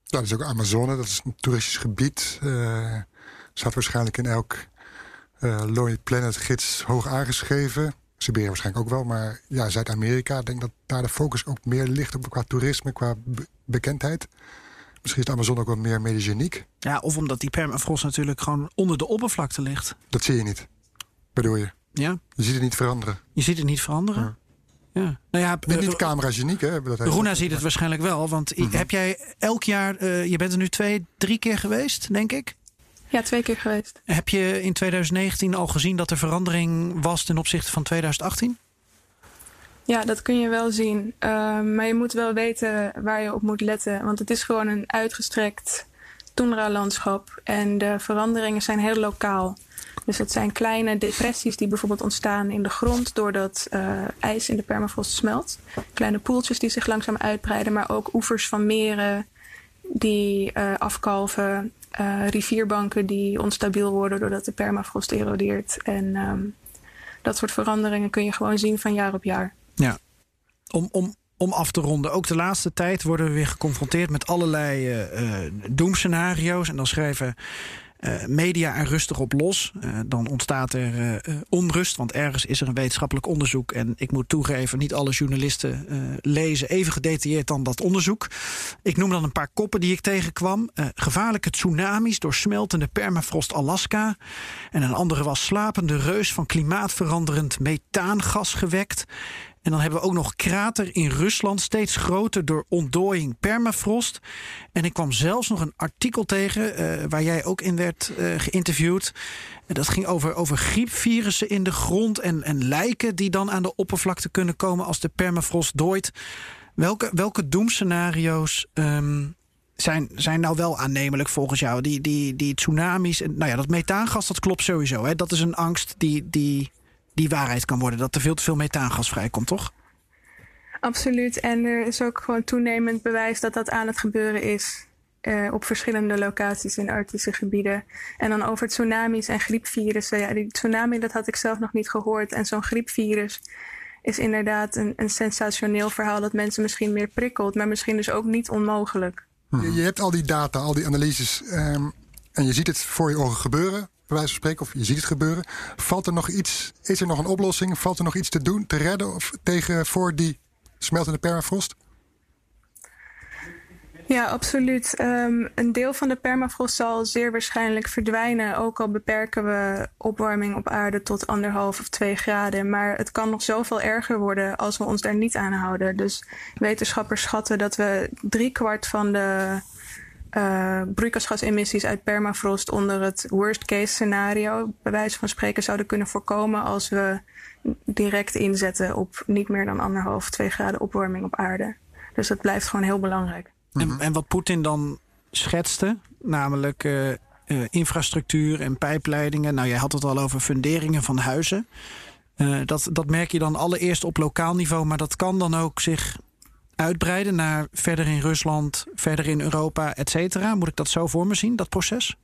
Ja, dat is ook Amazone, dat is een toeristisch gebied. Eh staat waarschijnlijk in elk eh Lonely Planet gids hoog aangeschreven. Siberië waarschijnlijk ook wel, maar ja, Zuid-Amerika. Ik denk dat daar de focus ook meer ligt op qua toerisme, qua be- bekendheid. Misschien is de Amazone ook wel meer medogeniek. Ja, of omdat die permafrost natuurlijk gewoon onder de oppervlakte ligt. Dat zie je niet. Bedoel je? Ja, Je ziet het niet veranderen. je ziet het niet veranderen. Ja. Nou ja, Niet, eh, niet camerageniek, hè? Dat ziet het waarschijnlijk wel. Want i- heb jij elk jaar, eh, je bent er nu twee, drie keer geweest, denk ik. Ja, twee keer geweest. Heb je in 2019 al gezien dat er verandering was ten opzichte van 2018? Ja, dat kun je wel zien. Ehm, maar je moet wel weten waar je op moet letten. Want het is gewoon een uitgestrekt tundra-landschap. En de veranderingen zijn heel lokaal. Dus het zijn kleine depressies die bijvoorbeeld ontstaan in de grond... doordat eh, ijs in de permafrost smelt. Kleine poeltjes die zich langzaam uitbreiden. Maar ook oevers van meren die eh, afkalven. eh, rivierbanken die onstabiel worden doordat de permafrost erodeert. En ehm, dat soort veranderingen kun je gewoon zien van jaar op jaar. Ja. Om, om, om af te ronden. Ook de laatste tijd worden we weer geconfronteerd met allerlei doemscenario's. En dan schrijven media er rustig op los. Eh, dan ontstaat er eh, eh, onrust. Want ergens is er een wetenschappelijk onderzoek. En ik moet toegeven, niet alle journalisten eh, lezen even gedetailleerd dan dat onderzoek. Ik noem dan een paar koppen die ik tegenkwam. Eh, gevaarlijke tsunamis door smeltende permafrost Alaska. En een andere was slapende reus van klimaatveranderend methaangas gewekt. En dan hebben we ook nog krater in Rusland, steeds groter door ontdooiing permafrost. En ik kwam zelfs nog een artikel tegen eh, waar jij ook in werd eh, geïnterviewd. Dat ging over, over griepvirussen in de grond en, en lijken die dan aan de oppervlakte kunnen komen als de permafrost dooit. Welke, welke doemscenario's ehm, zijn, zijn nou wel aannemelijk volgens jou? Die, die, die tsunamis, en, nou ja, dat methaangas, dat klopt sowieso. Hè? Dat is een angst die, die, die waarheid kan worden. Dat er veel te veel methaangas vrijkomt, toch? Absoluut. En er is ook gewoon toenemend bewijs dat dat aan het gebeuren is. eh, op verschillende locaties in Arctische gebieden. En dan over tsunamis en griepvirussen. Ja, die tsunami, dat had ik zelf nog niet gehoord. En zo'n griepvirus is inderdaad een, een sensationeel verhaal dat mensen misschien meer prikkelt, maar misschien dus ook niet onmogelijk. Je, je hebt al die data, al die analyses. ehm, en je ziet het voor je ogen gebeuren, bij spreken, of je ziet het gebeuren. Valt er nog iets, is er nog een oplossing? Valt er nog iets te doen, te redden of tegen voor die smeltende permafrost? Ja, absoluut. Ehm, een deel van de permafrost zal zeer waarschijnlijk verdwijnen. Ook al beperken we opwarming op aarde tot anderhalf of twee graden. Maar het kan nog zoveel erger worden als we ons daar niet aan houden. Dus wetenschappers schatten dat we driekwart van de uh, broeikasgasemissies uit permafrost onder het worst case scenario, bij wijze van spreken, zouden kunnen voorkomen als we direct inzetten op niet meer dan anderhalf, twee graden opwarming op aarde. Dus dat blijft gewoon heel belangrijk. En, en wat Poetin dan schetste, namelijk uh, uh, infrastructuur en pijpleidingen. Nou, jij had het al over funderingen van huizen. Uh, dat, dat merk je dan allereerst op lokaal niveau, maar dat kan dan ook zich uitbreiden naar verder in Rusland, verder in Europa, et cetera? Moet ik dat zo voor me zien, dat proces?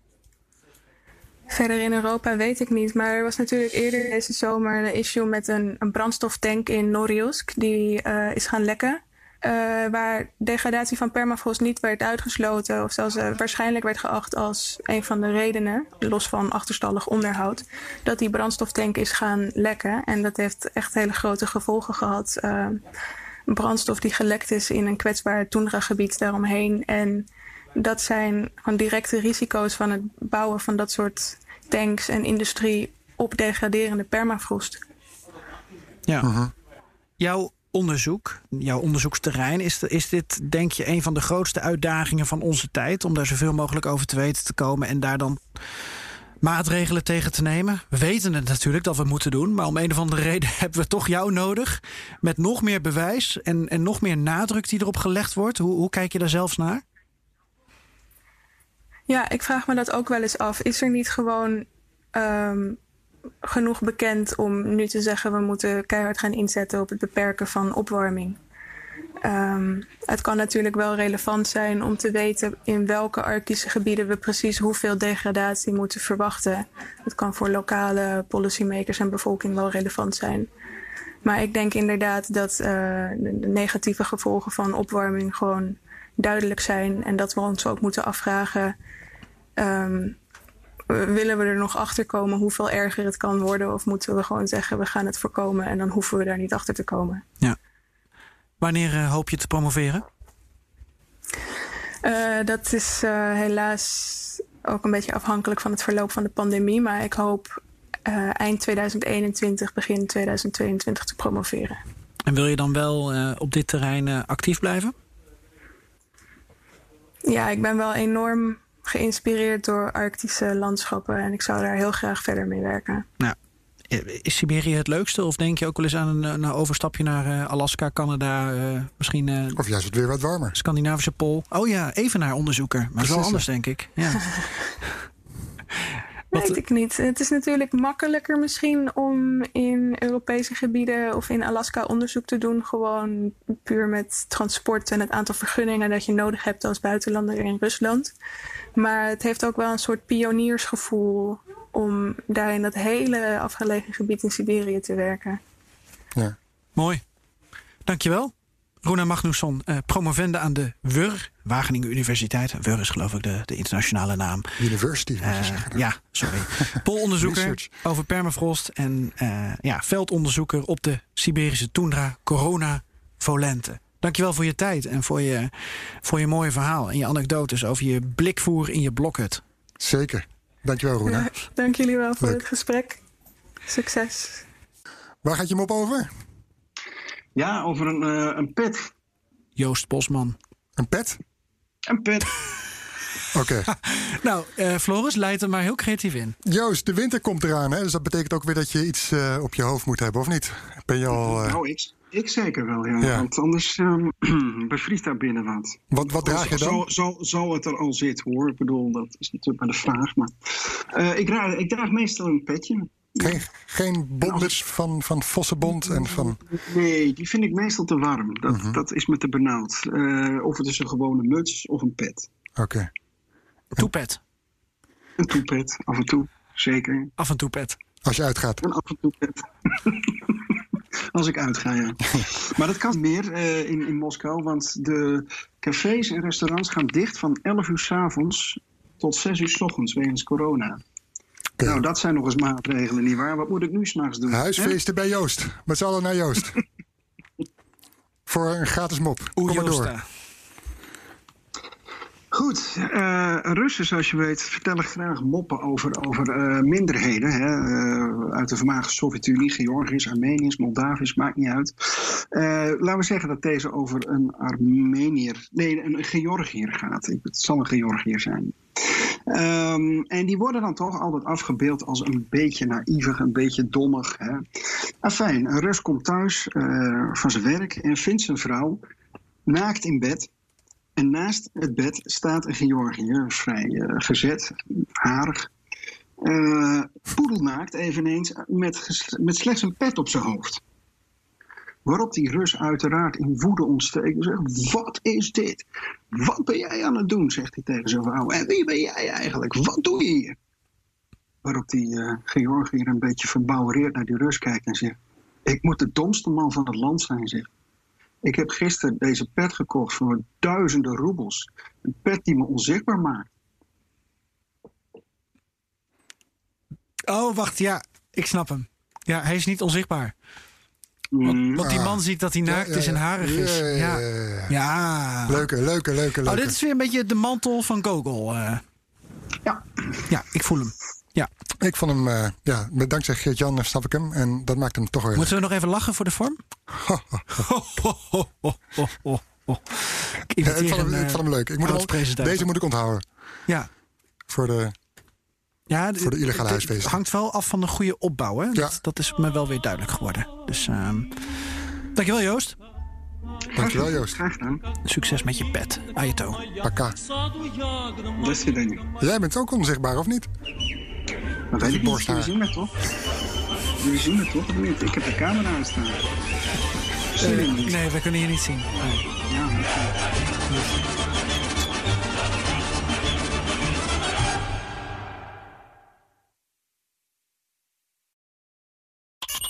Verder in Europa weet ik niet. Maar er was natuurlijk eerder deze zomer een issue met een, een brandstoftank in Norilsk. Die uh, is gaan lekken. Uh, waar degradatie van permafrost niet werd uitgesloten. Of zelfs uh, waarschijnlijk werd geacht als een van de redenen, los van achterstallig onderhoud, dat die brandstoftank is gaan lekken. En dat heeft echt hele grote gevolgen gehad brandstof die gelekt is in een kwetsbaar toendragebied daaromheen. En dat zijn gewoon directe risico's van het bouwen van dat soort tanks en industrie op degraderende permafrost. Ja. Uh-huh. Jouw onderzoek, jouw onderzoeksterrein, is, is dit denk je een van de grootste uitdagingen van onze tijd om daar zoveel mogelijk over te weten te komen en daar dan maatregelen tegen te nemen. We weten het natuurlijk dat we moeten doen, maar om een of andere reden [LAUGHS] hebben we toch jou nodig. Met nog meer bewijs en, en nog meer nadruk die erop gelegd wordt. Hoe, hoe kijk je daar zelfs naar? Ja, ik vraag me dat ook wel eens af. Is er niet gewoon um, genoeg bekend om nu te zeggen we moeten keihard gaan inzetten op het beperken van opwarming? Um, het kan natuurlijk wel relevant zijn om te weten in welke arctische gebieden we precies hoeveel degradatie moeten verwachten. Het kan voor lokale policymakers en bevolking wel relevant zijn. Maar ik denk inderdaad dat uh, de negatieve gevolgen van opwarming gewoon duidelijk zijn. En dat we ons ook moeten afvragen. Um, willen we er nog achter komen hoeveel erger het kan worden? Of moeten we gewoon zeggen we gaan het voorkomen en dan hoeven we daar niet achter te komen? Ja. Wanneer uh, hoop je te promoveren? Uh, dat is uh, helaas ook een beetje afhankelijk van het verloop van de pandemie. Maar ik hoop eind 2021, begin 2022 te promoveren. En wil je dan wel op dit terrein actief blijven? Ja, ik ben wel enorm geïnspireerd door arctische landschappen. En ik zou daar heel graag verder mee werken. Ja. Is Siberië het leukste? Of denk je ook wel eens aan een, een overstapje naar uh, Alaska, Canada, uh, misschien... Uh, of juist het weer wat warmer. Scandinavische Pool. Oh ja, even naar onderzoeker. Maar zo anders, denk ik. Ja. [LAUGHS] Weet ik niet. Het is natuurlijk makkelijker misschien om in Europese gebieden of in Alaska onderzoek te doen. Gewoon puur met transport en het aantal vergunningen dat je nodig hebt als buitenlander in Rusland. Maar het heeft ook wel een soort pioniersgevoel om daar in dat hele afgelegen gebied in Siberië te werken. Ja. Mooi. Dankjewel. Rona Magnusson, uh, promovende aan de WUR, Wageningen Universiteit. WUR is geloof ik de, de internationale naam. University. Uh, ja, sorry. Polonderzoeker over permafrost en uh, ja, veldonderzoeker op de Siberische tundra Corona Volente. Dankjewel voor je tijd en voor je, voor je mooie verhaal en je anekdotes over je blikvoer in je blokhut. Zeker. Dankjewel, Roena. Ja, dank jullie wel voor het gesprek. Succes. Waar gaat je hem op over? Ja, over een, uh, een pet. Joost Bosman. Een pet? Een pet. [LAUGHS] Oké. [LAUGHS] nou, uh, Floris, leidt er maar heel creatief in. Joost, de winter komt eraan, hè? dus dat betekent ook weer dat je iets uh, op je hoofd moet hebben, of niet? Ben je al. Nou, ik, ik zeker wel, ja. ja. Want anders um, [CLEARS THROAT] bevriest daar binnen wat. Wat, wat draag je dan? Zo, zo, zo het er al zit, hoor. Ik bedoel, dat is natuurlijk maar de vraag. Maar uh, ik, draag, ik draag meestal een petje. Geen, geen van, van Vossenbond en van... Nee, die vind ik meestal te warm. Dat, -huh. dat is me te benauwd. Uh, of het is een gewone muts of een pet. Oké. Okay. Een toepet? Een toepet, af en toe, zeker. Af en toe pet. Als je uitgaat? Een af en toe pet. [LAUGHS] [LAUGHS] Als ik uitga, ja. [LAUGHS] maar dat kan meer uh, in, in Moskou, want de cafés en restaurants gaan dicht van 11 uur s avonds tot 6 uur s ochtends wegens corona. Okay. Nou, dat zijn nog eens maatregelen, nietwaar? Wat moet ik nu s'nachts doen? Huisfeesten hè? bij Joost. Met z'n allen naar Joost. [LAUGHS] Voor een gratis mop. Kom maar door. Goed, uh, Russen, zoals je weet, vertellen graag moppen over, over uh, minderheden. Hè? Uh, uit de voormalige Sovjet-Unie, Georgiërs, Armeniërs, Moldavisch, maakt niet uit. laten we zeggen dat deze over een Armenier, nee, een Georgiër gaat. Het zal een Georgiër zijn. Um, en die worden dan toch altijd afgebeeld als een beetje naïvig, een beetje dommig. Hè? Afijn, een Rus komt thuis van zijn werk en vindt zijn vrouw naakt in bed en naast het bed staat een Georgiër, vrij gezet, harig. Uh, poedelnaakt eveneens, met, met slechts een pet op zijn hoofd. Waarop die Rus uiteraard in woede ontsteekt en zegt: Wat is dit? Wat ben jij aan het doen? zegt hij tegen zijn vrouw. En wie ben jij eigenlijk? Wat doe je hier? Waarop die uh, Georgiër een beetje verbouwereerd naar die Rus kijkt en zegt: Ik moet de domste man van het land zijn, zegt ik heb gisteren deze pet gekocht voor duizenden roebels. Een pet die me onzichtbaar maakt. Oh, wacht, ja, ik snap hem. Ja, hij is niet onzichtbaar. Want, Mm. want die man ziet dat hij naakt is en harig is. Ja, Ja, ja, ja, ja. ja. Leuke, leuke, leuke, Oh, leuke. dit is weer een beetje de mantel van Gogol. eh. Ja. ja, ik voel hem. Ja. Ik vond hem, eh, ja, met dankzij Geert-Jan snap ik hem. En dat maakt hem toch weer... Moeten we nog even lachen voor de vorm? [LAUGHS] Ik Ja, imiteer ik, vond hem, ik eh, vond hem leuk. Ik moet hem, oud-presentator. deze moet ik onthouden. Ja. Voor de, Ja, Voor de illegale het- huisvesting. Het hangt wel af van de goede opbouw. Hè? Ja. Dat, dat is me wel weer duidelijk geworden. Dus ehm dankjewel Joost. dankjewel Joost. Graag gedaan. Succes met je pet. Ajeto. Paka. Jij bent ook onzichtbaar, of niet? Dat weet ik niet. borsthaar. Jullie zien het toch? Jullie zien het toch niet? Ik heb de camera je het niet? Nee, we kunnen je niet zien. Nee. Ja,